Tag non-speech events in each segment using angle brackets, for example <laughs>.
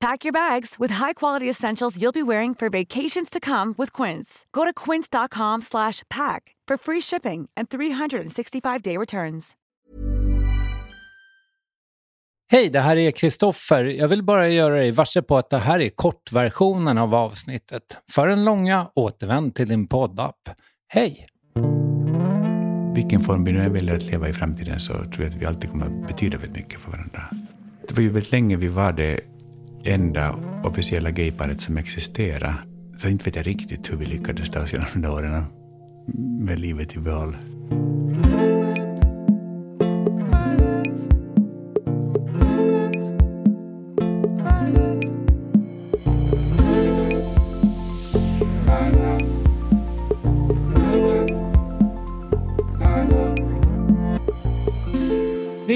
Pack your bags with high-quality essentials you'll be wearing for vacations to come with Quince. Go to quince.com slash pack for free shipping and 365-day returns. Hej, det här är Kristoffer. Jag vill bara göra dig varse på att det här är kortversionen av avsnittet. För den långa, återvänd till din poddapp. Hej! Vilken form vi nu väljer att leva i framtiden så tror jag att vi alltid kommer att betyda väldigt mycket för varandra. Det var ju väldigt länge vi var det enda officiella gayparet som existerar. Så inte vet jag riktigt hur vi lyckades ta oss genom de åren med livet i behåll.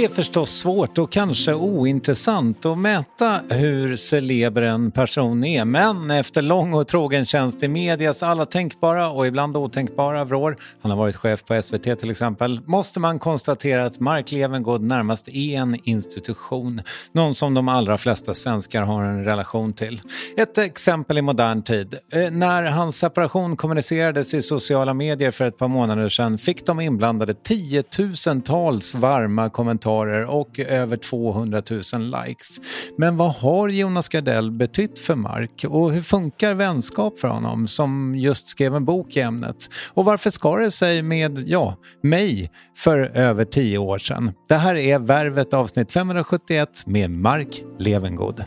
Det är förstås svårt och kanske ointressant att mäta hur celeber en person är men efter lång och trogen tjänst i medias alla tänkbara och ibland otänkbara vrår, han har varit chef på SVT till exempel, måste man konstatera att Mark Levengood närmast är en institution. Någon som de allra flesta svenskar har en relation till. Ett exempel i modern tid. Eh, När hans separation kommunicerades i sociala medier för ett par månader sedan fick de inblandade tiotusentals varma kommentarer och över 200 000 likes. Men vad har Jonas Gardell betytt för Mark och hur funkar vänskap för honom som just skrev en bok i ämnet? Och varför skar det sig med, ja, mig för över tio år sedan? Det här är Värvet avsnitt 571 med Mark Levengood.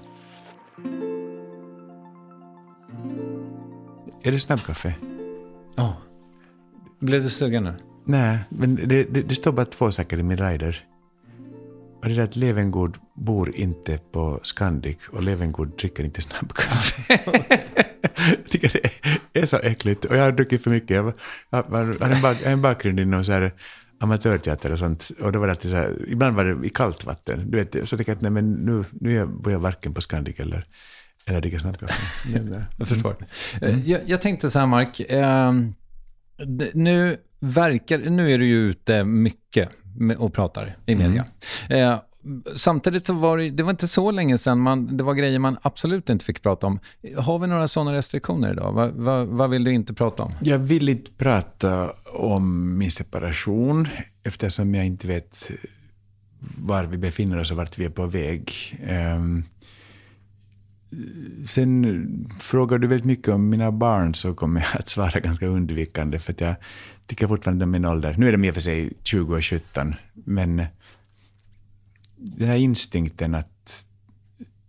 Är det snabbkaffe? Ja. Blev du sugen nu? Nej, men det, det, det står bara två saker i min rider. Och det är att Levengood bor inte på Scandic och Levengood dricker inte snabbkaffe. jag tycker det är så äckligt. Och jag har druckit för mycket. Jag, har en, bak, en bakgrund inom så här amatörteater och sånt. Och då var det alltid så här, ibland var det i kallt vatten. Du vet, så tycker jag att nej, men nu, nu bor jag varken på Scandic eller, eller dricker snabbkaffe. Eh, <laughs> jag förstår. Mm. Jag, jag tänkte så här, Mark. Eh, nu, verkar, nu är du ju ute mycket och pratar i media. Eh, samtidigt så var det, det var inte så länge sedan man, det var grejer man absolut inte fick prata om. Har vi några sådana restriktioner idag? Vad, vad, vad vill du inte prata om? Jag vill inte prata om min separation eftersom jag inte vet var vi befinner oss och vart vi är på väg. Ehm, sen frågar du väldigt mycket om mina barn så kommer jag att svara ganska undvikande för att jag tycker fortfarande de är min ålder. Nu är de i och för sig 20 och 17 men den här instinkten att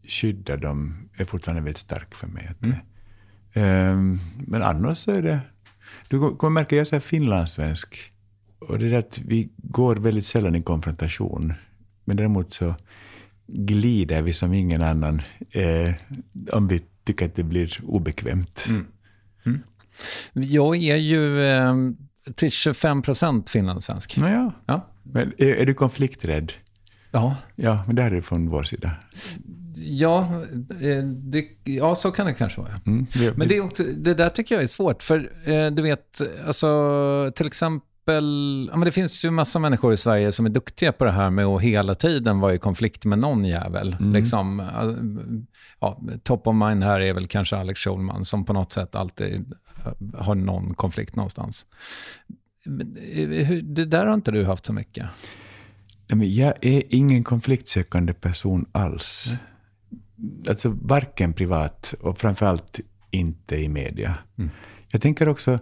skydda dem är fortfarande väldigt stark för mig. Att, ehm, men annars så är det... Du kommer märka att jag är så här finlandssvensk. Och det är att vi går väldigt sällan i konfrontation. Men däremot så glider vi som ingen annan eh, om vi tycker att det blir obekvämt. Jag är ju eh, till 25 procent finlandssvensk. Nåja. Ja. Men är, är du konflikträdd? Ja. Ja, men det är du från vår sida. Ja, eh, det, ja, så kan det kanske vara. Mm. Men det, är också, det där tycker jag är svårt, för eh, du vet, alltså till exempel, ja, men det finns ju massa människor i Sverige som är duktiga på det här med att hela tiden vara i konflikt med någon jävel. Liksom, eh, ja, top of mind här är väl kanske Alex Schulman som på något sätt alltid eh, har någon konflikt någonstans. Eh, Det där har inte du haft så mycket. Jag är ingen konfliktsökande person alls. Alltså varken privat och framförallt inte i media. Jag tänker också,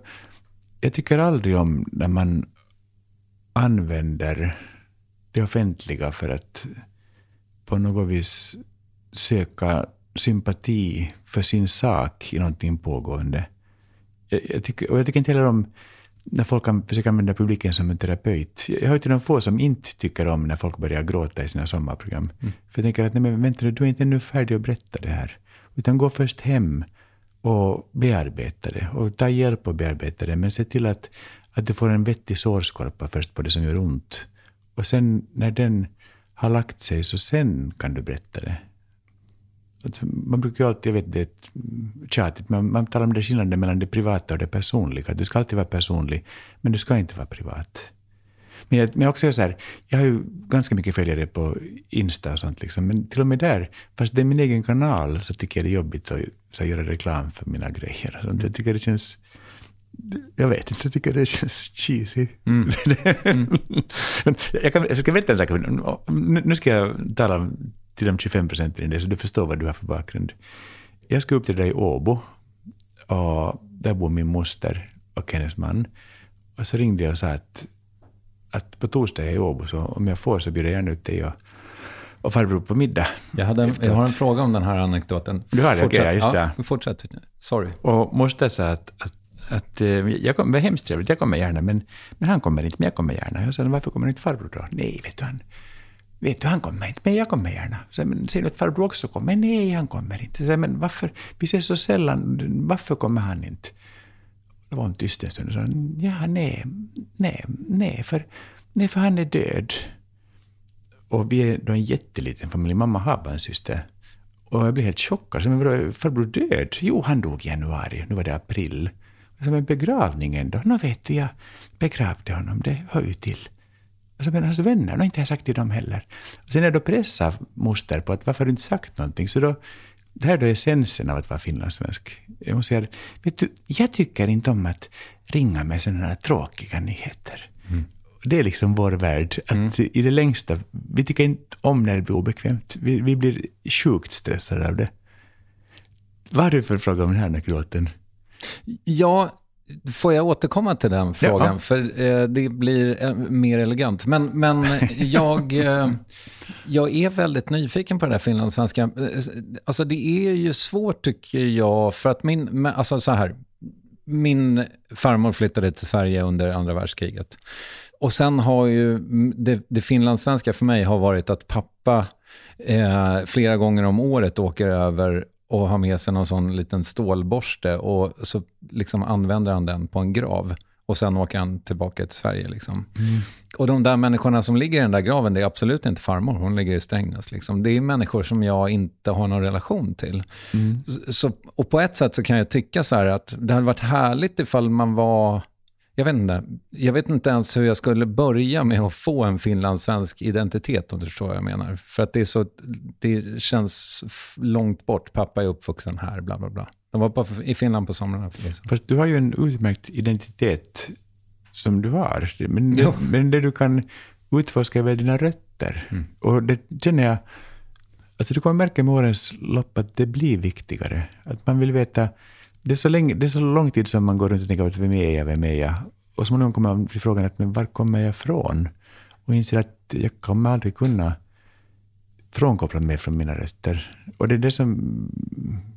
jag tycker aldrig om när man använder det offentliga för att på något vis söka sympati för sin sak i någonting pågående. Jag, jag, tycker, och jag tycker inte heller om när folk kan försöka använda publiken som en terapeut. Jag hör till de få som inte tycker om när folk börjar gråta i sina sommarprogram. För jag tänker att nej men vänta nu, du är inte ännu färdig att berätta det här. Utan gå först hem och bearbeta det. Och ta hjälp och bearbeta det. Men se till att, att du får en vettig sårskorpa först på det som gör ont. Och sen när den har lagt sig, så sen kan du berätta det. Alltså, man brukar ju alltid, jag vet det är tjatigt, men man talar om det skillnaden mellan det privata och det personliga. Du ska alltid vara personlig, men du ska inte vara privat. Men jag, men också så här, jag har ju ganska mycket följare på Insta och sånt, liksom, men till och med där, fast det är min egen kanal, så tycker jag det är jobbigt att så, göra reklam för mina grejer. Och sånt. Jag tycker det känns... Jag vet inte, jag tycker det känns cheesy. <laughs> Men jag, kan, jag ska berätta en sak. Nu ska jag tala till de 25 procenten så du förstår vad du har för bakgrund. Jag ska upp till dig i Åbo, och där bor min moster och hennes man. Och så ringde jag och sa att, att på torsdag är jag i Åbo, så om jag får så bjuder jag gärna ut dig och, och farbror på middag. Jag, hade en, jag har en fråga om den här anekdoten. Du har det? Okej, ja, just det. Ja, fortsätt. Sorry. Och moster sa att, att, att eh, jag kom, det var hemskt trevligt, jag kommer gärna, men, men han kommer inte, men jag kommer gärna. Jag sa, varför kommer inte farbror då? Nej, vet du, han, vet du, han kommer inte, men jag kommer gärna. Så, men ser du att farbror också kommer? Nej, han kommer inte. Så, men varför, vi ses så sällan, varför kommer han inte? Det var en tyst en stund och sa, ja, nej, nej, nej, för, nej, för han är död. Och vi är då en jätteliten familj. Mamma har bara en syster. Och jag blev helt chockad. Så, men vadå, farbror död? Jo, han dog i januari. Nu var det april. Så, men begravningen då? Nå vet du, jag begravde honom. Det hör ju till. Så, men hans vänner, har inte jag sagt till dem heller. Och sen är då pressar moster på att varför har du inte sagt någonting? Så då, det här är då essensen av att vara finlandssvensk. Hon säger, vet du, jag tycker inte om att ringa med sådana här tråkiga nyheter. Det är liksom vår värld. Att I det längsta, vi tycker inte om när det blir obekvämt. Vi, vi blir sjukt stressade av det. Vad har du för fråga om den här anekdoten? Ja, får jag återkomma till den frågan? Ja. För eh, det blir eh, mer elegant. Men, men jag, eh, jag är väldigt nyfiken på det där finlandssvenska. Eh, Alltså det är ju svårt tycker jag, för att min, alltså så här, min farmor flyttade till Sverige under andra världskriget. Och sen har ju det, det finlandssvenska för mig har varit att pappa eh, flera gånger om året åker över och har med sig någon sån liten stålborste och så liksom använder han den på en grav. Och sen åker han tillbaka till Sverige. Liksom. Och de där människorna som ligger i den där graven, det är absolut inte farmor. Hon ligger i Strängnäs. Liksom. Det är människor som jag inte har någon relation till. Så, så, och på ett sätt så kan jag tycka så här att det hade varit härligt ifall man var... Jag vet inte, jag vet inte ens hur jag skulle börja med att få en finlandssvensk identitet, om du förstår vad jag menar. För att det, är så, det känns långt bort. Pappa är uppvuxen här, bla bla bla. De var bara i Finland på somrarna. Liksom. Fast du har ju en utmärkt identitet som du har. Men, Jo. men det du kan utforska är väl dina rötter. Och det känner jag... Alltså du kommer märka med årens lopp att det blir viktigare. Att man vill veta... Det är så, länge, det är så lång tid som man går runt och tänker vem är jag, vem är jag? Och småningom kommer man till frågan att men var kommer jag ifrån? Och inser att jag kommer aldrig kunna frånkoppla mig från mina rötter. Och det är det som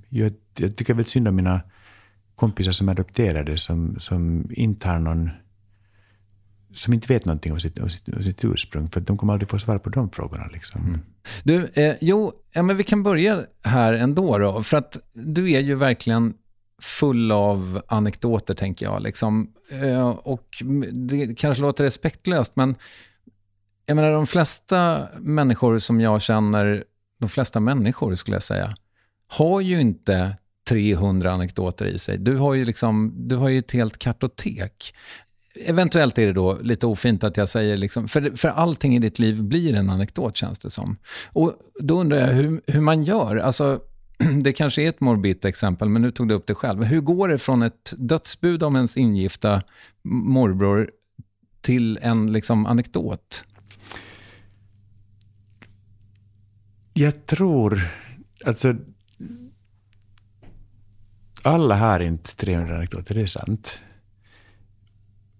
jag, jag tycker väldigt synd om mina kompisar som är adopterade som, som inte har någon som inte vet någonting om sitt, om sitt, om sitt ursprung, för de kommer aldrig få svar på de frågorna. Liksom. Mm. Du, eh, jo, ja, men vi kan börja här ändå då. För att du är ju verkligen full av anekdoter, tänker jag. Liksom. Eh, och det kanske låter respektlöst, men jag menar de flesta människor som jag känner de flesta människor skulle jag säga, har ju inte 300 anekdoter i sig. Du har ju, liksom, du har ju ett helt kartotek. Eventuellt är det då lite ofint att jag säger, liksom, för, för allting i ditt liv blir en anekdot känns det som. Och då undrar jag hur, hur man gör. Alltså, <clears throat> det kanske är ett morbitt exempel, men nu tog du upp det själv. Hur går det från ett dödsbud om ens ingifta morbror till en liksom, anekdot? Jag tror, alltså alla har inte 300 anekdoter, det är sant.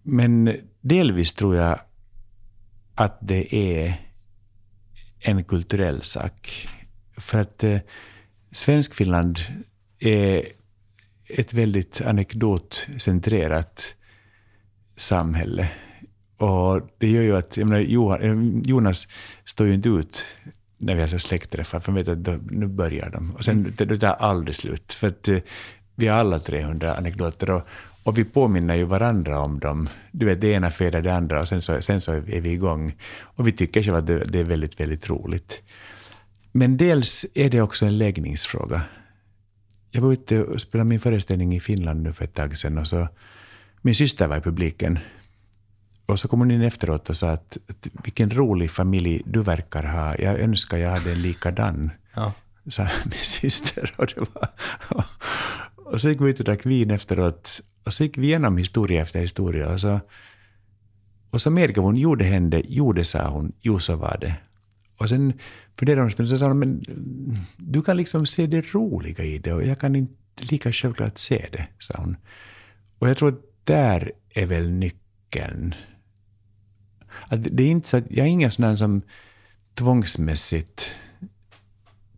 Men delvis tror jag att det är en kulturell sak. För att eh, Svenskfinland är ett väldigt anekdotcentrerat samhälle. Och det gör ju att, menar, eh, Jonas står ju inte ut när vi har så släktträffar, för man vet att då, nu börjar de. Och sen, det, det tar aldrig slut. För att eh, vi har alla 300 anekdoter och, och vi påminner ju varandra om dem. Du vet, det ena föder det andra och sen så, sen så är vi igång. Och vi tycker själva att det, det är väldigt, väldigt roligt. Men dels är det också en läggningsfråga. Jag var ute och spelade min föreställning i Finland nu för ett tag sedan och så min syster var i publiken. Och så kom hon in efteråt och sa att, att vilken rolig familj du verkar ha. Jag önskar jag hade en likadan. Ja. Sa <laughs> min syster. Och, det var, <laughs> och så gick vi ut och drack vin efteråt. Och så gick vi igenom historia efter historia. Och så, och så medgav hon, jo det hände, jo det sa hon, jo så var det. Och sen funderade hon en och sa hon, men du kan liksom se det roliga i det och jag kan inte lika självklart se det, sa hon. Och jag tror att där är väl nyckeln. Att det är inte så att, jag är ingen sån som tvångsmässigt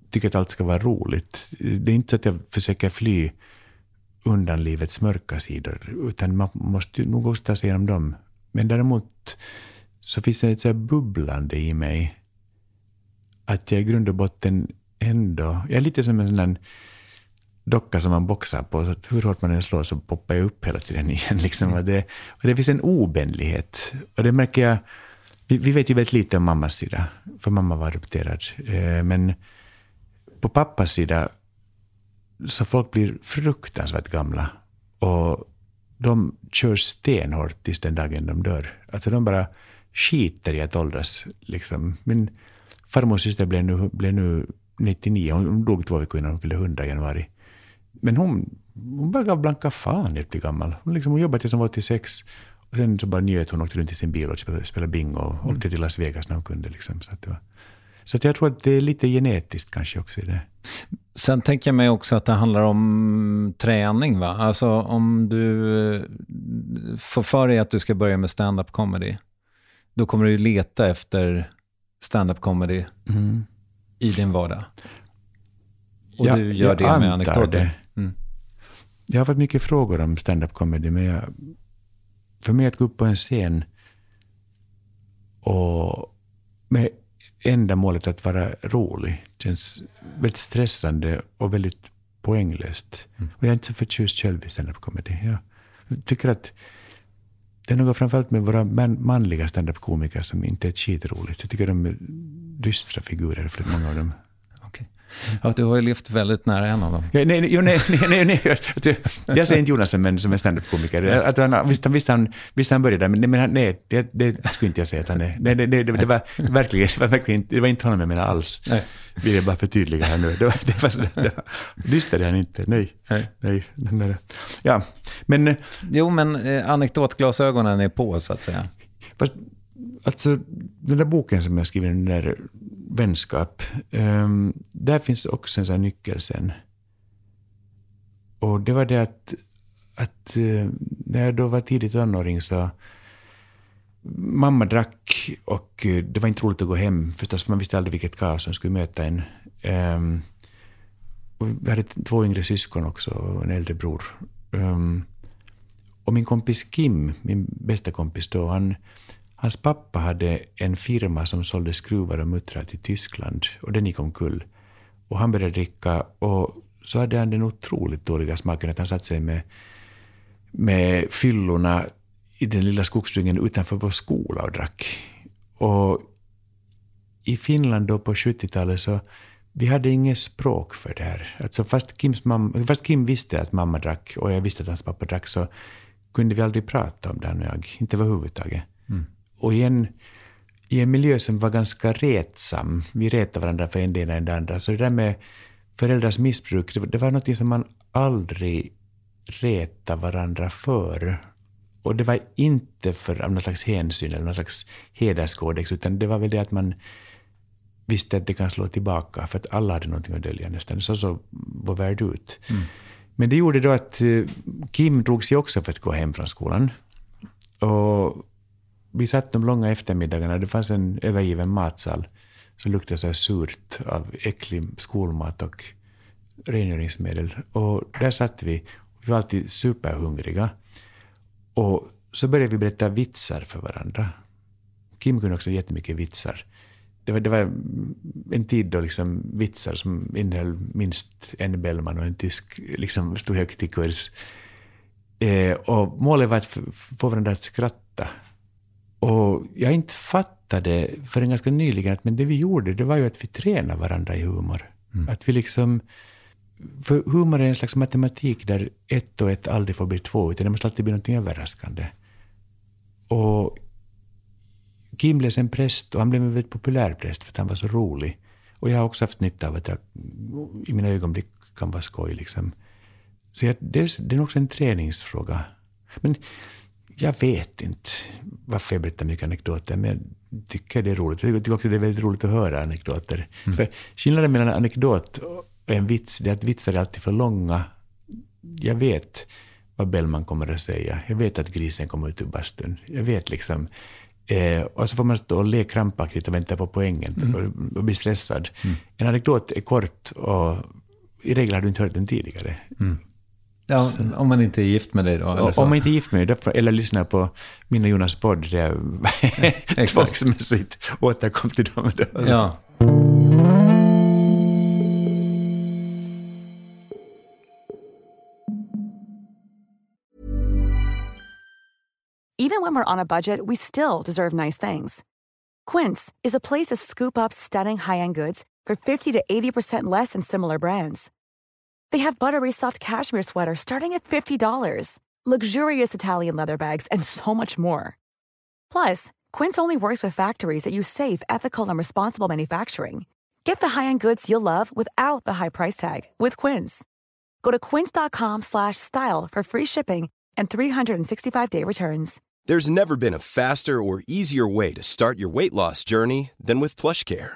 tycker att allt ska vara roligt. Det är inte så att jag försöker fly undan livets mörka sidor, utan man måste nog också ta sig igenom dem. Men däremot så finns det ett så bubblande i mig, att jag i grund och botten ändå... Jag är lite som en sån där docka som man boxar på, så hur hårt man än slår så poppar jag upp hela tiden <laughs> igen. Liksom. Och det, och det finns en obändlighet. Och det märker jag... Vi, vi, vet ju väldigt lite om mammas sida, för mamma var adopterad. Eh, men på pappas sida så folk blir fruktansvärt gamla och de kör stenhårt tills den dagen de dör. Alltså de bara skiter i att åldras. Liksom. Min farmors syster blev nu, blev nu 99, hon dog två veckor innan hon fyllde 100 i januari. Men hon, hon bara gav blanka fan i att bli gammal. Hon, liksom, hon jobbade tills hon var 86 och sen så bara njöt hon, åkte runt i sin bil och spelade, spelade bingo och mm. åkte till Las Vegas när hon kunde. Liksom. Så, att det var, så att jag tror att det är lite genetiskt kanske också i det. Sen tänker jag mig också att det handlar om träning. va? Alltså om du eh, får för dig att du ska börja med stand-up comedy, då kommer du leta efter stand-up comedy mm. i din vardag. Och ja, du gör det med anekdoter. Mm. Jag har fått mycket frågor om stand-up comedy, men jag, för mig att gå upp på en scen och med enda målet att vara rolig känns väldigt stressande och väldigt poänglöst. Mm. Och jag är inte så förtjust själv i standup-comedy. Jag tycker att det är något framförallt med våra manliga standup-komiker som inte är ett skitroligt. Jag tycker de är dystra figurer, för många av dem. Ja, du har ju levt väldigt nära en av dem. Ja, nej, nej, nej, nej, nej, Jag säger inte Jonas som en, som en standup-komiker. visst, visst, han, visst han började där, men, men nej, det, det skulle inte jag säga att han är. Nej, det, det, det, det, var, verkligen, det, var verkligen, det var inte honom jag menade alls. Nej. Vill jag bara förtydliga här nu. Det var, det var, det var, dyster är han inte. Nej. Nej. nej, nej. Ja, men... Jo, men eh, anekdotglasögonen är på, så att säga. Fast, alltså, den där boken som jag skrev, den där vänskap. Um, där finns också en sån nyckel sen. Och det var det att, att uh, när jag då var tidigt tonåring så Mamma drack och eh, det var inte roligt att gå hem förstås, man visste aldrig vilket kaos som skulle möta en. Um, och vi hade två yngre syskon också och en äldre bror. Um, och min kompis Kim, min bästa kompis då, han Hans pappa hade en firma som sålde skruvar och muttrar till Tyskland och den gick omkull. Och han började dricka och så hade han den otroligt dåliga smaken att han satt sig med, med fyllorna i den lilla skogsdungen utanför vår skola och drack. Och i Finland då på 70-talet så vi hade inget språk för det här. Alltså fast, Kims mamma, fast Kim visste att mamma drack och jag visste att hans pappa drack så kunde vi aldrig prata om det, han och jag. Inte överhuvudtaget. Mm. Och i en, i en miljö som var ganska retsam, vi retade varandra för en del än det andra, så det där med föräldrars missbruk, det, det var något som man aldrig retade varandra för. Och det var inte för av någon slags hänsyn eller någon slags hederskodex, utan det var väl det att man visste att det kan slå tillbaka, för att alla hade någonting att dölja nästan. Så såg vår värld ut. Mm. Men det gjorde då att eh, Kim drog sig också för att gå hem från skolan. Och vi satt de långa eftermiddagarna, det fanns en övergiven matsal som luktade så här surt av äcklig skolmat och rengöringsmedel. Och där satt vi. Vi var alltid superhungriga. Och så började vi berätta vitsar för varandra. Kim kunde också jättemycket vitsar. Det var, det var en tid då liksom vitsar som innehöll minst en Bellman och en tysk liksom stod högt i kurs. Eh, och målet var att få varandra att skratta. Och jag inte fattade förrän ganska nyligen att men det vi gjorde det var ju att vi tränade varandra i humor. Mm. Att vi liksom... För humor är en slags matematik där ett och ett aldrig får bli två, utan det måste alltid bli något överraskande. Och Kim blev sen präst och han blev en väldigt populär präst för att han var så rolig. Och jag har också haft nytta av att jag i mina ögonblick kan vara skoj. Liksom. Så jag, det, är, det är också en träningsfråga. Men jag vet inte varför jag berättar mycket anekdoter, men jag tycker det är roligt. Jag tycker också det är väldigt roligt att höra anekdoter. Mm. För skillnaden mellan en anekdot och en vits, det är att vitsar är alltid för långa. Jag vet vad Bellman kommer att säga. Jag vet att grisen kommer ut ur bastun. Jag vet liksom Eh, och så får man stå och le krampaktigt och vänta på poängen mm. och, och bli stressad. Mm. En anekdot är kort och i regel har du inte hört den tidigare. Mm. Ja, om man inte är gift med dig då? Eller så. Om man inte är gift med dig, eller lyssnar på min och Jonas podd, där jag <laughs> tvångsmässigt återkom till dem. Ja. Even when we're on a budget we still deserve nice things. Quince is a place to scoop up stunning high-end goods for 50 to 80% less than similar brands. They have buttery soft cashmere sweaters starting at $50, luxurious Italian leather bags, and so much more. Plus, Quince only works with factories that use safe, ethical, and responsible manufacturing. Get the high-end goods you'll love without the high price tag with Quince. Go to quince.com/style for free shipping and 365-day returns. There's never been a faster or easier way to start your weight loss journey than with PlushCare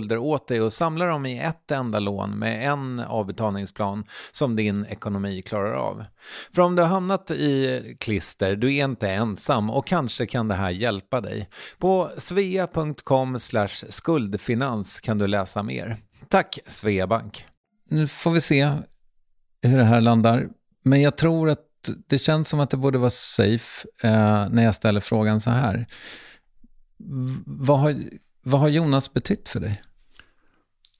skulder åt dig och samla dem i ett enda lån med en avbetalningsplan som din ekonomi klarar av. För om du har hamnat i klister, du är inte ensam och kanske kan det här hjälpa dig. På svea.com skuldfinans kan du läsa mer. Tack Sveabank. Nu får vi se hur det här landar. Men jag tror att det känns som att det borde vara safe eh, när jag ställer frågan så här. Vad har, vad har Jonas betytt för dig?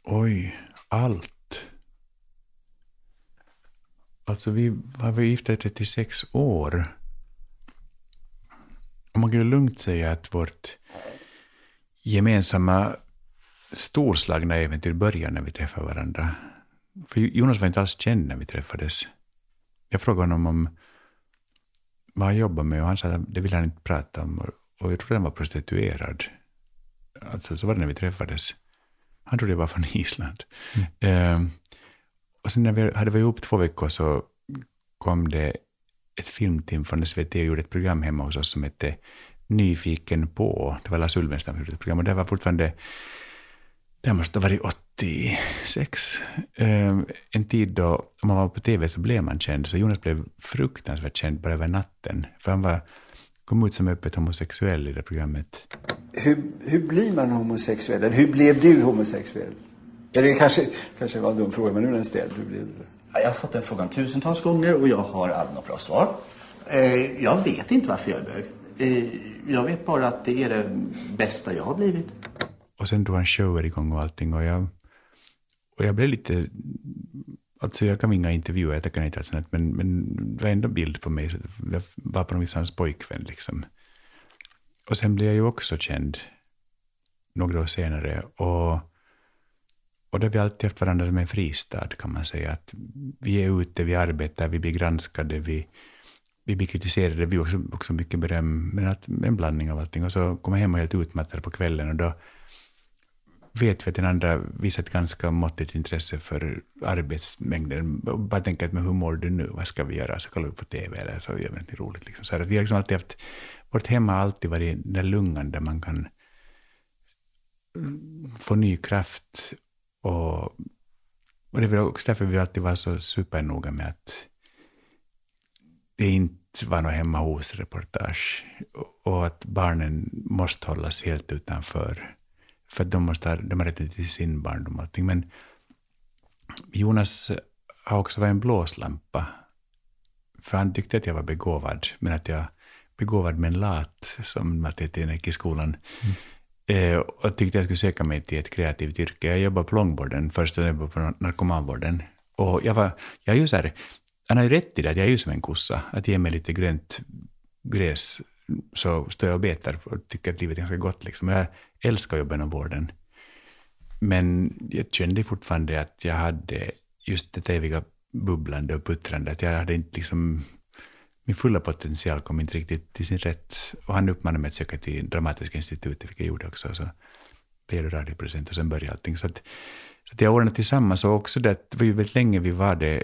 Oj, allt. Alltså vi var varit gifta i 36 år. Och man kan ju lugnt säga att vårt gemensamma storslagna äventyr började när vi träffade varandra. För Jonas var inte alls känd när vi träffades. Jag frågade honom om vad han jobbade med och han sa att det ville han inte prata om. Och jag trodde han var prostituerad. Alltså, så var det när vi träffades. Han trodde jag var från Island. Mm. Eh, och sen när vi hade varit ihop två veckor så kom det ett filmteam från SVT och gjorde ett program hemma hos oss som hette Nyfiken på. Det var Lars Ulvenstam som gjorde ett program och det var fortfarande, det måste ha varit 86. Eh, en tid då, om man var på TV så blev man känd, så Jonas blev fruktansvärt känd bara över natten. För han var, kom ut som öppet homosexuell i det programmet. Hur, hur blir man homosexuell? Eller hur blev du homosexuell? Eller kanske, kanske var en dum fråga, men nu är den ställd. Hur blev det? Jag har fått den frågan tusentals gånger och jag har aldrig något bra svar. Eh, jag vet inte varför jag är bög. Eh, jag vet bara att det är det bästa jag har blivit. Och sen drog han shower igång och allting och jag, och jag blev lite... Alltså jag kan inga intervjuer, jag tänker inte sånt, men, men det var ändå bild på mig. Jag var på något vis hans pojkvän liksom. Och sen blev jag ju också känd några år senare. Och, och då har vi alltid haft varandra som en fristad kan man säga. Att vi är ute, vi arbetar, vi blir granskade, vi, vi blir kritiserade, vi får också, också mycket beröm. Men att, en blandning av allting. Och så kommer jag hem och helt utmattad på kvällen och då vet vi att den andra visar ett ganska måttligt intresse för arbetsmängden. Bara tänka att men hur mår du nu, vad ska vi göra, så kollar vi på TV eller så gör vi något roligt. Liksom. Så här, vi har liksom alltid haft, vårt hem har alltid varit den där lungan där man kan få ny kraft. Och, och det är också därför vi alltid var så supernoga med att det inte var något hemma hos-reportage. Och att barnen måste hållas helt utanför för att de, måste ha, de har rätt till sin barndom och allting. Men Jonas har också varit en blåslampa. För han tyckte att jag var begåvad, men att jag begåvad men lat, som Matti gick i skolan. Mm. Eh, och tyckte jag skulle söka mig till ett kreativt yrke. Jag jobbade på långvården först, och jobbade på narkomanvården. Och jag var, jag är ju så här, han har ju rätt i det, att jag är ju som en kossa. Att ge mig lite grönt gräs så står jag och betar och tycker att livet är ganska gott. Liksom. Jag älskar jobben inom vården. Men jag kände fortfarande att jag hade just det eviga bubblande och puttrande. Att jag hade inte liksom... Min fulla potential kom inte riktigt till sin rätt. Och han uppmanade mig att söka till Dramatiska institutet, vilket jag gjorde också. Så blev jag radioproducent och sen började allting. Så att, så att jag ordnade tillsammans. Och också det, det var ju väldigt länge vi var det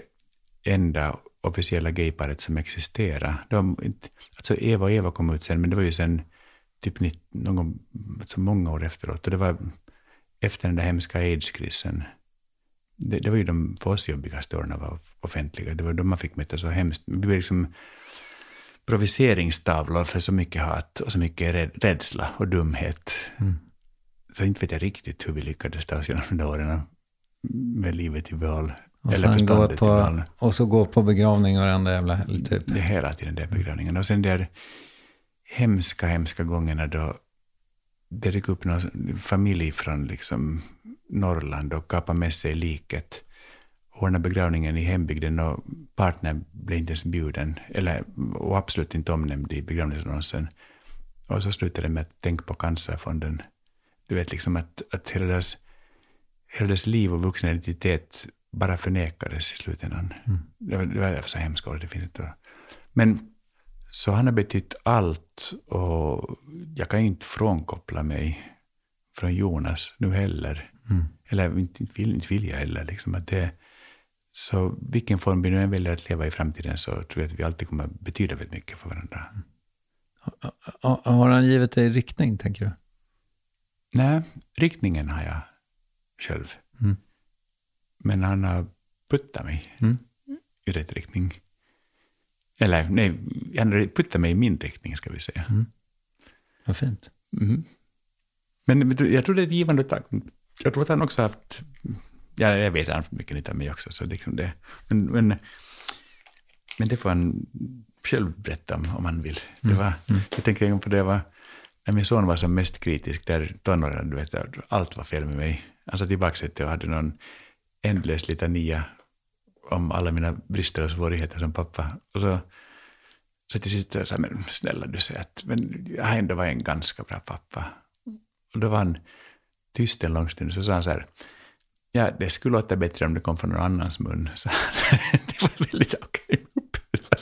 enda officiella gayparet som existerade. Alltså Eva och Eva kom ut sen, men det var ju sen typ någon, så många år efteråt. Och det var efter den där hemska aidskrisen. Det, det var ju de för oss jobbigaste åren av offentliga. Det var då man fick möta så hemskt. Vi blev liksom proviseringstavlor för så mycket hat och så mycket rädsla och dumhet. Mm. Så inte vet jag riktigt hur vi lyckades ta oss genom de åren med livet i behåll. Och, eller gå på, och så gå på begravning varenda jävla helg typ. Det är hela tiden det begravningen. Och sen där hemska, hemska gångerna då det dök upp någon familj från liksom Norrland och kapade med sig liket. Ordnade begravningen i hembygden och partnern blev inte ens bjuden, eller, och absolut inte omnämnd i begravningsannonsen. Och så slutade det med att tänka på Cancerfonden. Du vet liksom att, att hela, deras, hela deras liv och vuxna identitet bara förnekades i slutändan. Mm. Det, var, det var så hemskt det finns inte. Men så han har betytt allt och jag kan inte frånkoppla mig från Jonas nu heller. Mm. Eller inte vill, inte vill jag heller. Liksom att det, så vilken form vi nu än väljer att leva i framtiden så tror jag att vi alltid kommer betyda väldigt mycket för varandra. Mm. Har han givit dig riktning, tänker du? Nej, riktningen har jag själv. Mm. Men han har puttat mig Mm. i rätt riktning. Eller nej, han puttat mig i min riktning ska vi säga. Mm. Vad fint. Mhm. Men jag tror det är ett givande tag. Jag tror att han också haft, ja, jag vet han har haft mycket nytta av mig också. Så liksom det, men, men, men det får han själv berätta om, om han vill. Det var, Jag tänker på det, var, när min son var som mest kritisk, där tonåren, du vet, allt var fel med mig. Han satt i baksätet och hade någon ändlös litania om alla mina brister och svårigheter som pappa. Och så, så till sist sa jag, men snälla du säger att men jag har ändå varit en ganska bra pappa. Och då var han tyst en lång stund, så sa han så här, ja det skulle låta bättre om det kom från någon annans mun. <laughs> Så det var väldigt okej. Att-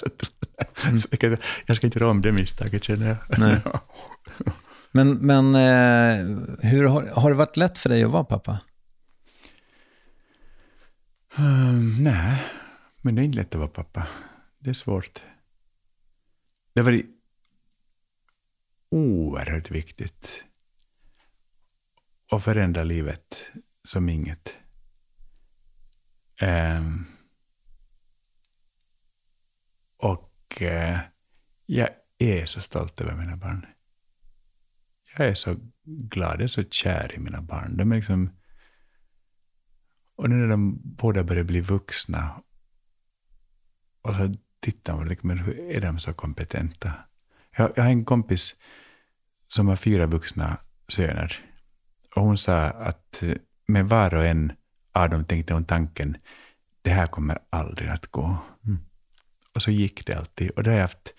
så jag kan- jag ska inte göra om det misstaget känner jag. Nej. <laughs> Men, men eh, hur har, har det varit lätt för dig att vara pappa? Um, nej, men det är inte lätt att vara pappa. Det är svårt. Det har varit oerhört viktigt att förändra livet som inget. Um, och uh, jag är så stolt över mina barn. Jag är så glad, jag är så kär i mina barn. De är liksom... Och nu när de båda börjar bli vuxna och så tittar man, liksom, men hur är de så kompetenta? Jag, jag har en kompis som har fyra vuxna söner. Och hon sa att med var och en av dem tänkte hon tanken, det här kommer aldrig att gå. Och så gick det alltid. Och det har jag haft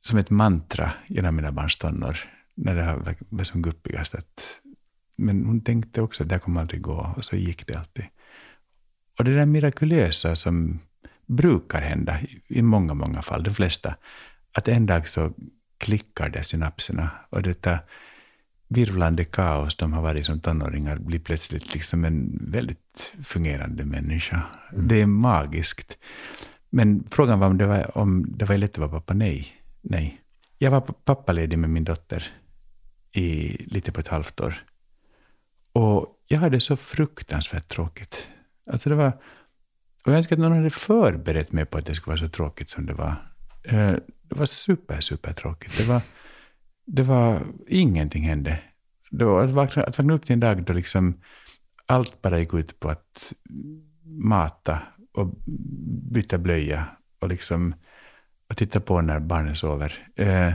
som ett mantra genom mina barns tonår, när det har varit som guppigast. Att, men hon tänkte också att det här kommer aldrig gå, och så gick det alltid. Och det där mirakulösa som brukar hända i- många, många fall, de flesta, att en dag så klickar det synapserna och detta virvlande kaos de har varit som tonåringar blir plötsligt liksom en väldigt fungerande människa. Det är magiskt. Men frågan var om det var, om det var lätt att vara pappa. Nej. Nej. Jag var pappaledig med min dotter i lite på ett halvt år. Och jag hade så fruktansvärt tråkigt. Alltså det var... Och jag önskar att någon hade förberett mig på att det skulle vara så tråkigt som det var. Eh, det var super, super tråkigt. Det var, det var... Ingenting hände. Då, att, vakna, att vakna upp till en dag då liksom allt bara gick ut på att mata och byta blöja och liksom och titta på när barnen sover. Eh,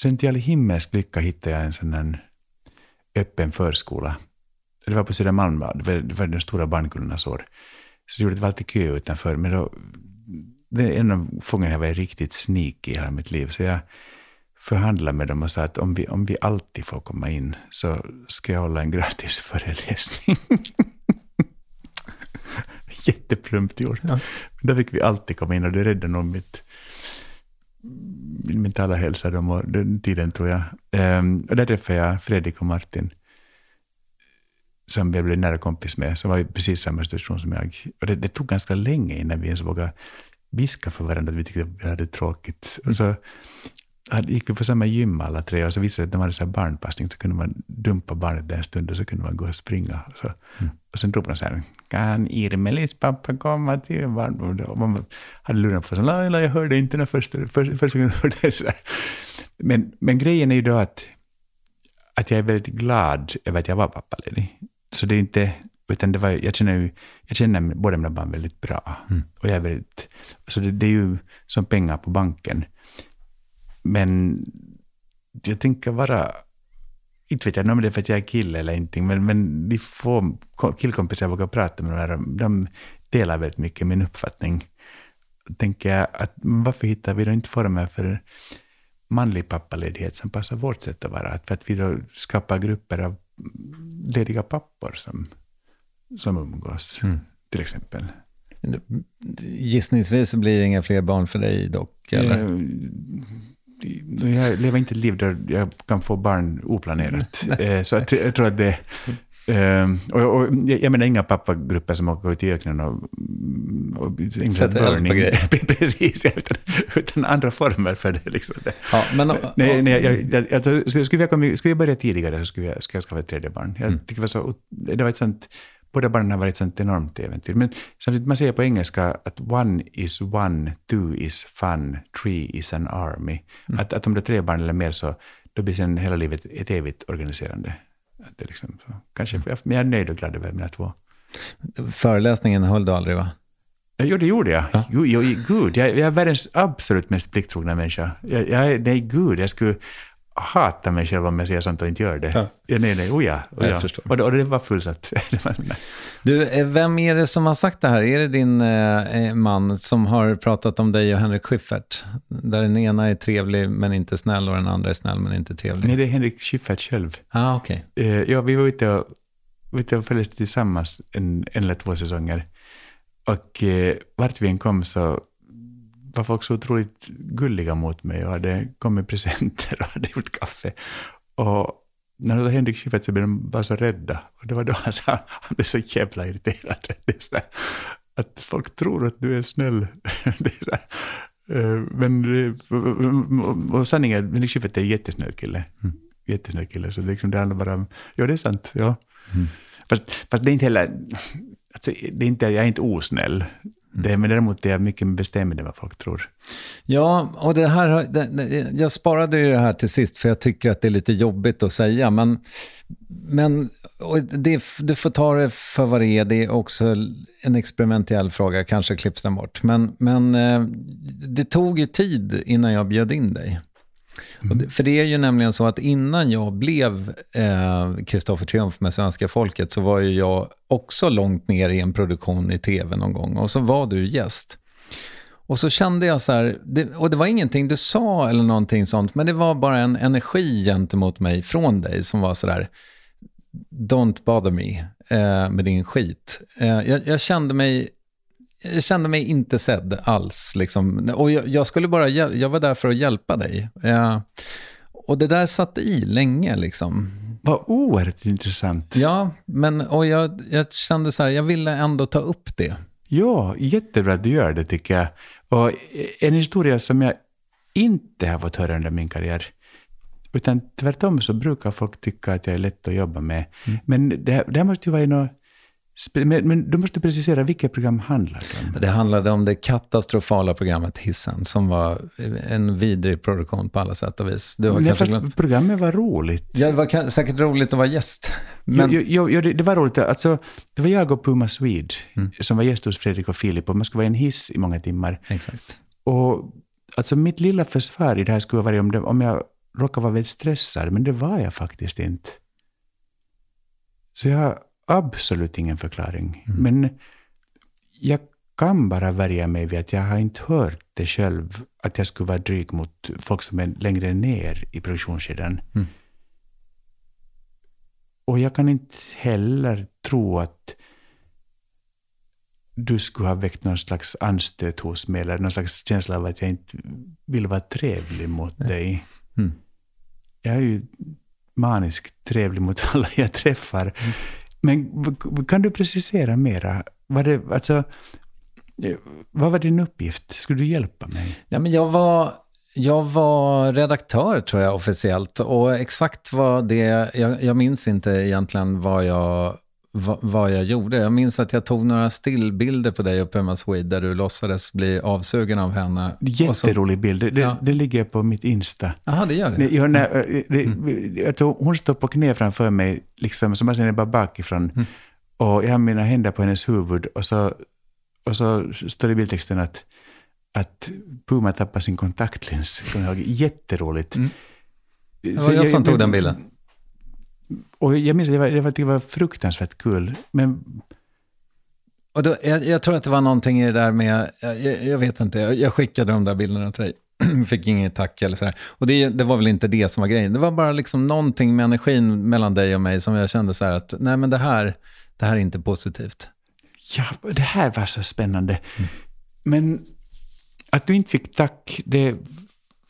sen till all himmelsk lycka hittade jag en sån här öppen förskola. Det var på Södermalm, det var, var den stora barnkullarnas år. Så det gjorde det var alltid kö utanför. Men då, det är en av få gånger jag var riktigt sneaky i hela mitt liv. Så jag förhandlade med dem och sa att om vi, om vi alltid får komma in så ska jag hålla en gratis <laughs> föreläsning. Jätteplumpt gjort. Men där fick vi alltid komma in och det räddade nog mitt, min mentala hälsa de år, den tiden tror jag. Um, och där träffade jag Fredrik och Martin som jag blev nära kompis med, som var i precis samma situation som jag. Och det, det tog ganska länge innan vi ens vågade viska för varandra att vi tyckte att vi hade tråkigt. Och så gick vi på samma gym alla tre och så visade det att de hade så här barnpassning, så kunde man dumpa barnet där en stund och så kunde man gå och springa. Och, så. och sen ropade de så här, kan Irmelis pappa komma till barn? Och man hade lurat på sig, Laila, jag hörde inte när första, första, första gången jag hörde det. Så här. Men, men grejen är ju då att, att jag är väldigt glad över att jag var pappaledig. Så det är inte, utan det var, jag känner ju, jag känner båda mina barn väldigt bra. Och jag är väldigt, så det, det är ju som pengar på banken. Men jag tänker vara, inte vet jag om det är för att jag är kille eller ingenting, men, men de få killkompisar jag vågar prata med, de, de delar väldigt mycket min uppfattning. Tänker jag att varför hittar vi då inte former för manlig pappaledighet som passar vårt sätt att vara? För att vi då skapar grupper av lediga pappor som, som umgås, till exempel. Gissningsvis blir det inga fler barn för dig dock, eller? Jag lever inte ett liv där jag kan få barn oplanerat. <laughs> Eh, Så att jag tror att det... eh, Och, och, jag menar inga pappagrupper som åker ut i öknen och, och Sätter eld på grejer. <laughs> Precis, utan, utan andra former för det. Liksom. Ja, men, Nej, nej, jag, jag, jag, jag, skulle, jag komma, skulle jag börja tidigare så skulle jag, skulle jag skaffa ett tredje barn. Jag Mm. det, var så, det var ett sånt, båda barnen har varit ett sånt enormt äventyr. Men samtidigt, man säger på engelska att one is one, two is fun, three is an army. Mm. Att, att om det är tre barn eller mer så då blir sen hela livet ett evigt organiserande. Att det liksom, så, kanske, Mm. Men jag är nöjd och glad över mina två. föreläsningen höll du aldrig va? Jo, det gjorde jag. Jag, gud jag, jag är världens absolut mest plikttrogna människa. Jag, jag, nej, gud, jag skulle hata mig själv om jag säger sånt och inte gör det. Ja. nej, nej, oh ja. Oh Jag ja. förstår. Och, och det var fullsatt. Nej. <laughs> Du, eh, vem är det som har sagt det här? Är det din eh, eh, man som har pratat om dig och Henrik Schyffert? Där den ena är trevlig men inte snäll och den andra är snäll men inte trevlig. nej, det är Henrik Schyffert själv. Ah, okej. Eh, ja, vi var ute och, ute och följdes tillsammans en, en eller två säsonger. Och eh, vart vi än kom så var folk så otroligt gulliga mot mig och hade kommit presenter och hade gjort kaffe. Och när det var Henrik Schyffert så blev de bara så rädda. Och det var då han sa, han blev så jävla irriterad. <laughs> Det är så här, att folk tror att du är snäll. <laughs> Det är så här, eh, men det, och, sanningen är att Henrik Schyffert är en jättesnäll kille. Jättesnäll kille. Så det, är liksom, det handlar bara om, ja det är sant, ja. Fast, fast det är inte heller, alltså, det är inte, jag är inte osnäll. Det, men däremot är jag mycket bestämd än vad folk tror. Ja, och det här, det, det, jag sparade ju det här till sist för jag tycker att det är lite jobbigt att säga. Men, men och det, du får ta det för vad det är. Det är också en experimentell fråga, kanske klipps den bort. Men, men eh, det tog ju tid innan jag bjöd in dig. Mm. för det är ju nämligen så att innan jag blev eh, Kristoffer Triumf med svenska folket så var ju jag också långt ner i en produktion i tv någon gång. Och så var du gäst. Och så kände jag så här, det, och det var ingenting du sa eller någonting sånt, men det var bara en energi gentemot mig från dig som var så där, don't bother me eh, med din skit. Eh, jag, jag kände mig jag kände mig inte sedd alls. Liksom. Och jag, jag, skulle bara, jag var där för att hjälpa dig. Eh, och det där satt i länge. Liksom. Vad oerhört intressant. Ja, men och jag, jag kände så här, jag ville ändå ta upp det. Ja, jättebra att du gör det tycker jag. Och en historia som jag inte har fått höra under min karriär. Utan tvärtom så brukar folk tycka att jag är lätt att jobba med. Men det, det här måste ju vara i något... Men, men du måste precisera vilket program handlar det om. Det handlade om det katastrofala programmet Hissen, som var en vidrig produktion på alla sätt och vis. Du har Nej, fast glömt. programmet var roligt. Ja, det var säkert roligt att vara gäst. Men. Jo, jo, jo, det, det var roligt. Alltså, det var jag och Puma Swede Mm. som var gäst hos Fredrik och Filip och man skulle vara i en hiss i många timmar. Exakt. Och alltså mitt lilla försvar i det här skulle vara om, det, om jag råkade vara väldigt stressad, men det var jag faktiskt inte. Så jag absolut ingen förklaring. Men jag kan bara värja mig vid att jag har inte hört det själv, att jag skulle vara dryg mot folk som är längre ner i produktionskedjan. Och jag kan inte heller tro att du skulle ha väckt någon slags anstöt hos mig, eller någon slags känsla av att jag inte vill vara trevlig mot dig. Mm. Jag är ju maniskt trevlig mot alla jag träffar. Men kan du precisera mera? Var det, alltså, eh, vad var din uppgift? Skulle du hjälpa mig? Ja, men jag, var, jag var redaktör, tror jag, officiellt. Och exakt vad det... Jag, jag minns inte egentligen vad jag, vad, vad jag gjorde. Jag minns att jag tog några stillbilder på dig uppe med Swede, där du låtsades bli avsugen av henne. Så- Jätterolig bild. Det, Ja. det ligger på mitt Insta. Jaha, det gör det? Jag, när, eh, det, alltså, hon står på knä framför mig, liksom, som jag ser bara bakifrån. Och jag har mina händer på hennes huvud och så, och så står det i bildtexten att, att Puma tappar sin kontaktlins. Jag. Jätteroligt. Det var jag som tog den bilden. Och jag minns att det var, det var, det var fruktansvärt kul. Men Och då, jag, jag tror att det var någonting i det där med, jag, jag vet inte, jag, jag skickade de där bilderna till dig. <clears throat> Fick inget tack eller sådär. Och det, det var väl inte det som var grejen. Det var bara liksom någonting med energin mellan dig och mig som jag kände så här att, nej men det här, det här är inte positivt. ja, det här var så spännande. Men att du inte fick tack, det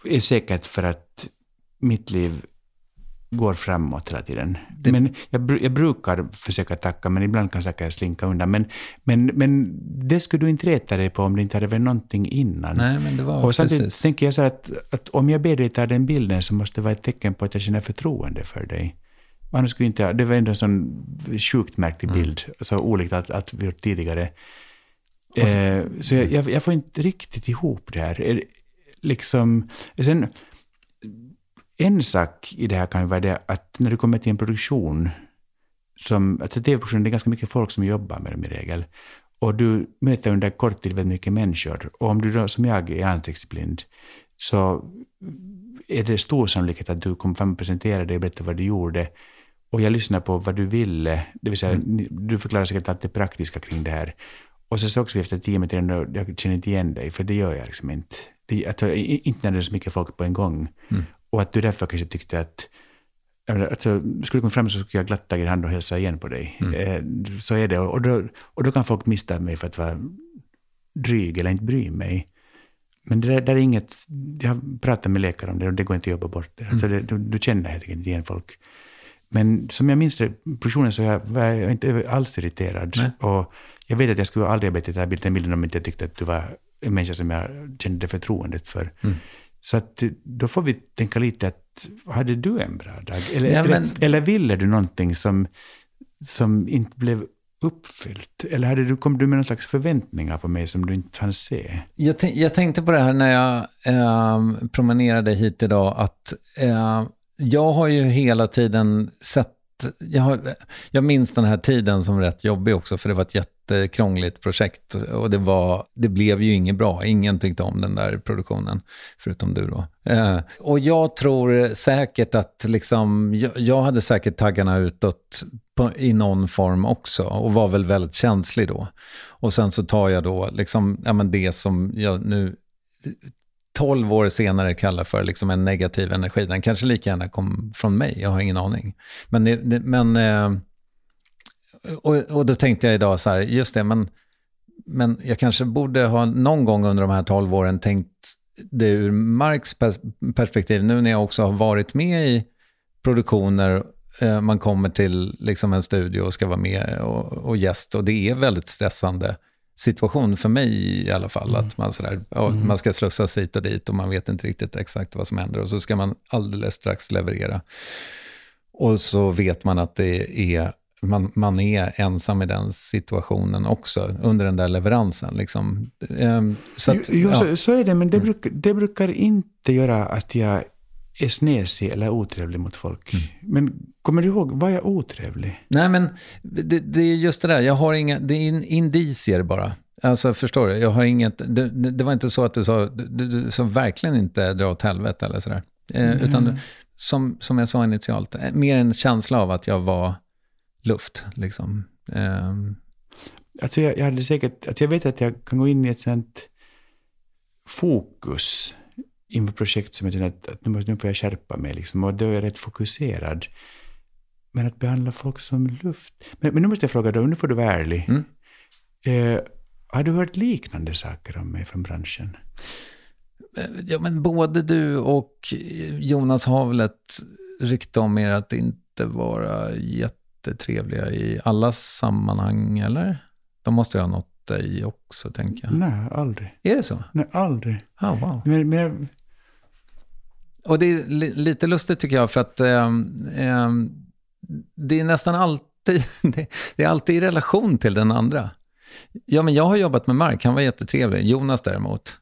är säkert för att mitt liv går framåt hela tiden. Det... Men jag, jag, brukar försöka tacka, men ibland kan saker slinka undan. Men, men, men det skulle du inte reta dig på om det inte hade varit någonting innan. Nej, men det var och samtidigt precis. tänker jag så att, att om jag ber dig ta den bilden så måste det vara ett tecken på att jag känner förtroende för dig. Annars skulle inte, det var ändå en sån sjukt märklig mm. bild, så olikt att, att vi gjort tidigare. Eh, så jag, jag, jag, får inte riktigt ihop det här. Liksom, sen, en sak i det här kan ju vara det att när du kommer till en produktion, som, alltså tv-produktion, det är ganska mycket folk som jobbar med dem i regel, och du möter under kort tid väldigt mycket människor. Och om du då, som jag är ansiktsblind, så är det stor sannolikhet att du kommer fram och presenterar dig och berättar vad du gjorde. Och jag lyssnar på vad du ville, det vill säga mm. du förklarar säkert allt det praktiska kring det här. Och så sågs vi efter tio minuter och jag känner inte igen dig, för det gör jag liksom inte. Det, alltså, inte när det är så mycket folk på en gång. Mm. Och att du därför kanske tyckte att Alltså, skulle du komma fram så skulle jag glatt ta din hand och hälsa igen på dig. Mm. Eh, så är det. Och då, och då kan folk missta mig för att vara dryg eller inte bry mig. Men det där, där är inget... Jag har pratat med läkare om det och det går inte att jobba bort det. Alltså det du, du, känner helt enkelt igen folk. Men som jag minns det, personen så jag, var jag inte alls irriterad. Nej. Och jag vet att jag skulle aldrig ha bett dig ta den bilden om inte jag tyckte att du var en människa som jag kände förtroendet för. Mm. Så att då får vi tänka lite att, hade du en bra dag? Eller, ja, men... eller, eller, ville du någonting som, som inte blev uppfyllt? Eller hade du, kom du med någon slags förväntningar på mig som du inte hann se? Jag, jag tänkte på det här när jag eh, promenerade hit idag, att eh, jag har ju hela tiden sett jag, har, jag minns den här tiden som rätt jobbig också, för det var ett jättekrångligt projekt. Och det, var, det blev ju inget bra. Ingen tyckte om den där produktionen, förutom du då. Eh, och jag tror säkert att, liksom, jag, jag hade säkert taggarna utåt på, i någon form också och var väl väldigt känslig då. Och sen så tar jag då liksom, ja, men det som jag nu 12 år senare kallar för liksom en negativ energi. Den kanske lika gärna kom från mig, jag har ingen aning. Men, det, men eh, och, och då tänkte jag idag så här, just det, men, men jag kanske borde ha någon gång under de här 12 åren tänkt det ur Marks perspektiv, nu när jag också har varit med i produktioner, eh, man kommer till liksom en studio och ska vara med och, och gäst och det är väldigt stressande situation för mig i alla fall. Mm. Att man, sådär, ja, mm. man ska slussas hit och dit och man vet inte riktigt exakt vad som händer. Och så ska man alldeles strax leverera. Och så vet man att det är, man, man är ensam i den situationen också, under den där leveransen. Liksom. Ehm, så, att, jo, ja. så, så, är det, men det, mm. bruk, det brukar inte göra att jag är snesig eller otrevlig mot folk. Mm. Men kommer du ihåg, var jag otrevlig? Nej, men det, det, är just det där, jag har inga, det är indicier bara. Alltså förstår du, jag har inget, det, det var inte så att du sa, du, du sa verkligen inte dra åt helvete eller sådär. Eh, mm. Utan som, som jag sa initialt, eh, mer en känsla av att jag var luft. Liksom. Eh. Alltså jag, jag hade säkert, alltså jag vet att jag kan gå in i ett sånt fokus inför projekt som jag känner att, att nu, måste, nu får jag skärpa mig. Liksom, och då är jag rätt fokuserad. Men att behandla folk som luft. Men, men nu måste jag fråga dig, nu får du vara ärlig. Mm. Eh, har du hört liknande saker om mig från branschen? Ja, men både du och Jonas har väl ett rykte om er att inte vara jättetrevliga i alla sammanhang, eller? De måste ju ha nått dig också, tänker jag. Nej, aldrig. Är det så? Nej, aldrig. Oh, wow. Men, men, och det är li lite lustigt tycker jag, för att eh, eh, det är nästan alltid, <laughs> det är alltid i relation till den andra. Ja, men jag har jobbat med Mark, han var jättetrevlig. Jonas däremot.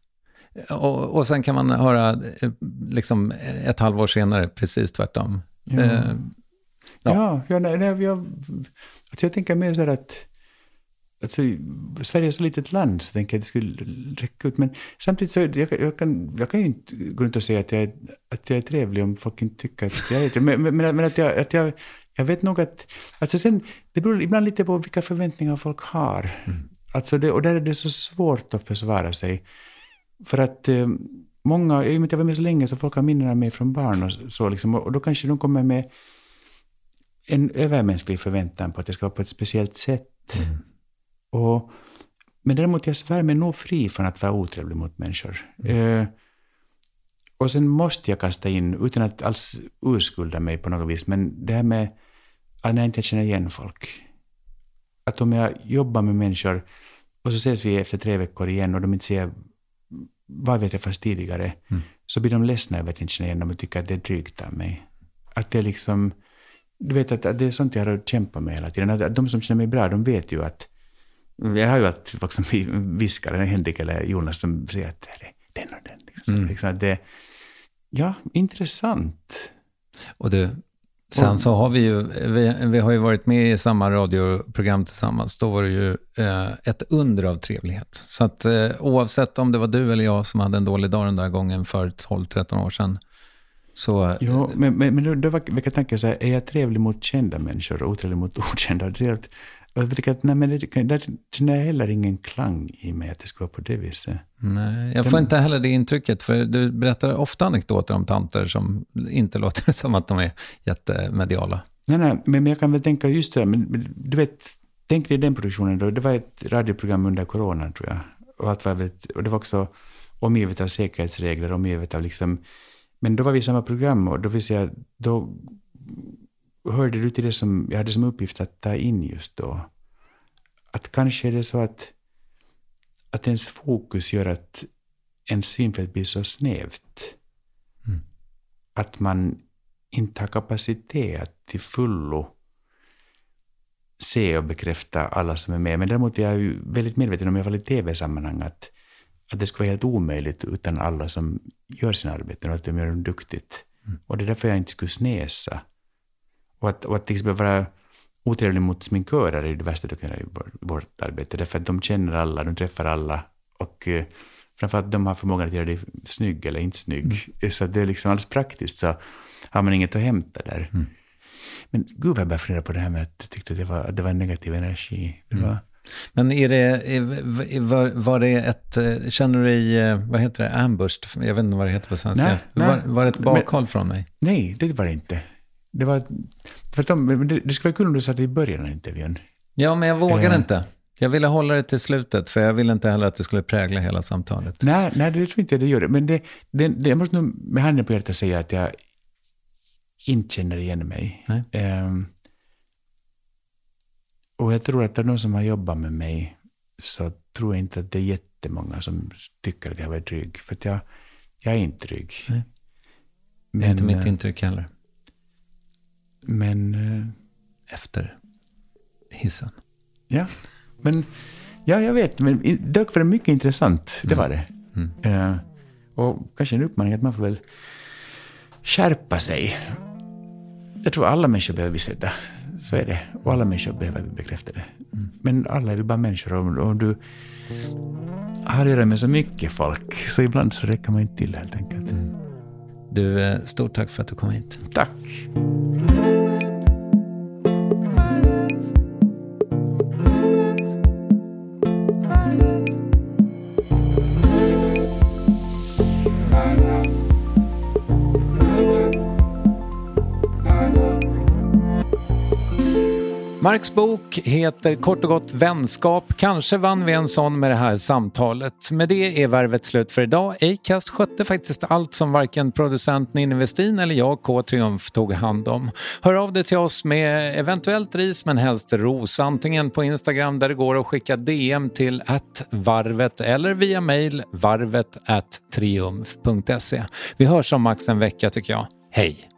Och, och sen kan man höra eh, liksom ett halvår senare precis tvärtom. Ja, eh, ja. ja, ja nej, nej, jag, alltså jag tänker mer så här att Alltså, Sverige är så litet land så jag tänker att det skulle räcka ut. Men samtidigt så jag, jag, kan, jag kan ju inte gå runt och säga att jag, är, att jag är trevlig om folk inte tycker att jag är trevlig. Men, men, men att, jag, att jag, jag vet nog att... Alltså sen, det beror ibland lite på vilka förväntningar folk har. Mm. Alltså det, och där är det så svårt att försvara sig. För att eh, många, i och med att jag var med så länge, så folk har minnen av mig från barn och så. Liksom, och, och då kanske de kommer med en övermänsklig förväntan på att det ska vara på ett speciellt sätt. Mm. Och, men däremot jag svär mig nog fri från att vara otrevlig mot människor. Mm. Eh, Och sen måste jag kasta in, utan att alls urskulda mig på något vis, men det här med att när jag inte känner igen folk. Att om jag jobbar med människor och så ses vi efter tre veckor igen och de inte säger vad vi träffats tidigare, mm. så blir de ledsna över att inte känna igen dem och tycker att det är drygt av mig. Att det är liksom, du vet att, att det är sånt jag har kämpat med hela tiden. Att, de som känner mig bra, de vet ju att, jag har ju alltid folk som viskar, Henrik eller Jonas som säger att det är den och den. Liksom. Mm. Liksom det, ja, intressant. Och du, Sen så har vi ju, vi, vi, har ju varit med i samma radioprogram tillsammans. Då var det ju eh, ett under av trevlighet. Så att eh, oavsett om det var du eller jag som hade en dålig dag den där gången för 12-13 år sedan. Så, jo, men, men, men då, då väcker tanken så här, är jag trevlig mot kända människor och otrevlig mot okända? Jag tycker att nej, men det, jag heller ingen klang i mig att det ska vara på det viset. Nej, jag får inte heller det intrycket. För du berättar ofta anekdoter om tanter som inte <laughs> låter som att de är jättemediala. Nej, nej, men jag kan väl tänka just det men du vet, tänk dig den produktionen då. Det var ett radioprogram under coronan tror jag. Och, allt var väldigt, och det var också omgivet av säkerhetsregler, omgivet av liksom... Men då var vi i samma program och då vill säga, då hörde du till det som jag hade som uppgift att ta in just då? Att kanske är det så att, att ens fokus gör att ens synfält blir så snävt. Mm. Att man inte har kapacitet att till fullo se och bekräfta alla som är med. Men däremot är jag ju väldigt medveten om, i alla fall i tv-sammanhang, att, att det skulle vara helt omöjligt utan alla som gör sina arbeten och att de gör dem duktigt. Mm. Och det är därför jag inte skulle snäsa. Och att, och att liksom vara otrevlig mot sminkörer är det värsta du kan göra i vårt arbete. Därför att de känner alla, de träffar alla. Och eh, framförallt de har förmågan att göra dig snygg eller inte snygg. Mm. Så det är liksom alldeles praktiskt så har man inget att hämta där. Mm. Men gud vad jag började fundera på det här med att jag tyckte det var, att det var negativ energi. Det mm. var, men är det, var, var det ett, eh, känner du dig, eh, vad heter det, ambushed? Jag vet inte vad det heter på svenska. Nej, nej, var, var det ett bakhåll från mig? Nej, det var det inte. Det var... Tvärtom, det, det skulle vara kul om du sa det i början av intervjun. Ja, men jag vågar eh. inte. Jag ville hålla det till slutet, för jag ville inte heller att det skulle prägla hela samtalet. Nej, nej det tror inte jag det gör. Men det, det, det, jag måste nog med handen på hjärtat säga att jag inte känner igen mig. Um, och jag tror att av de som har jobbat med mig så tror jag inte att det är jättemånga som tycker att jag var dryg. För att jag, jag är inte dryg. Nej. Det är inte mitt eh, intryck heller. Men... Eh, Efter hissen. Ja, men... Ja, jag vet. Men dock var det mycket intressant. Det var det. Mm. Uh, och kanske en uppmaning att man får väl skärpa sig. Jag tror alla människor behöver bli sedda. Så är det. Och alla människor behöver bli bekräftade. Mm. Men alla är vi bara människor. Och, och du har att göra med så mycket folk, så ibland så räcker man inte till helt enkelt. Mm. Du, eh, stort tack för att du kom hit. Tack. Marks bok heter kort och gott Vänskap. Kanske vann vi en sån med det här samtalet. Med det är värvet slut för idag. Acast skötte faktiskt allt som varken producent Ninni Westin eller jag, K Triumf, tog hand om. Hör av dig till oss med eventuellt ris men helst ros. Antingen på Instagram där det går att skicka DM till varvet eller via mail varvet triumf.se. Vi hörs om max en vecka tycker jag. Hej!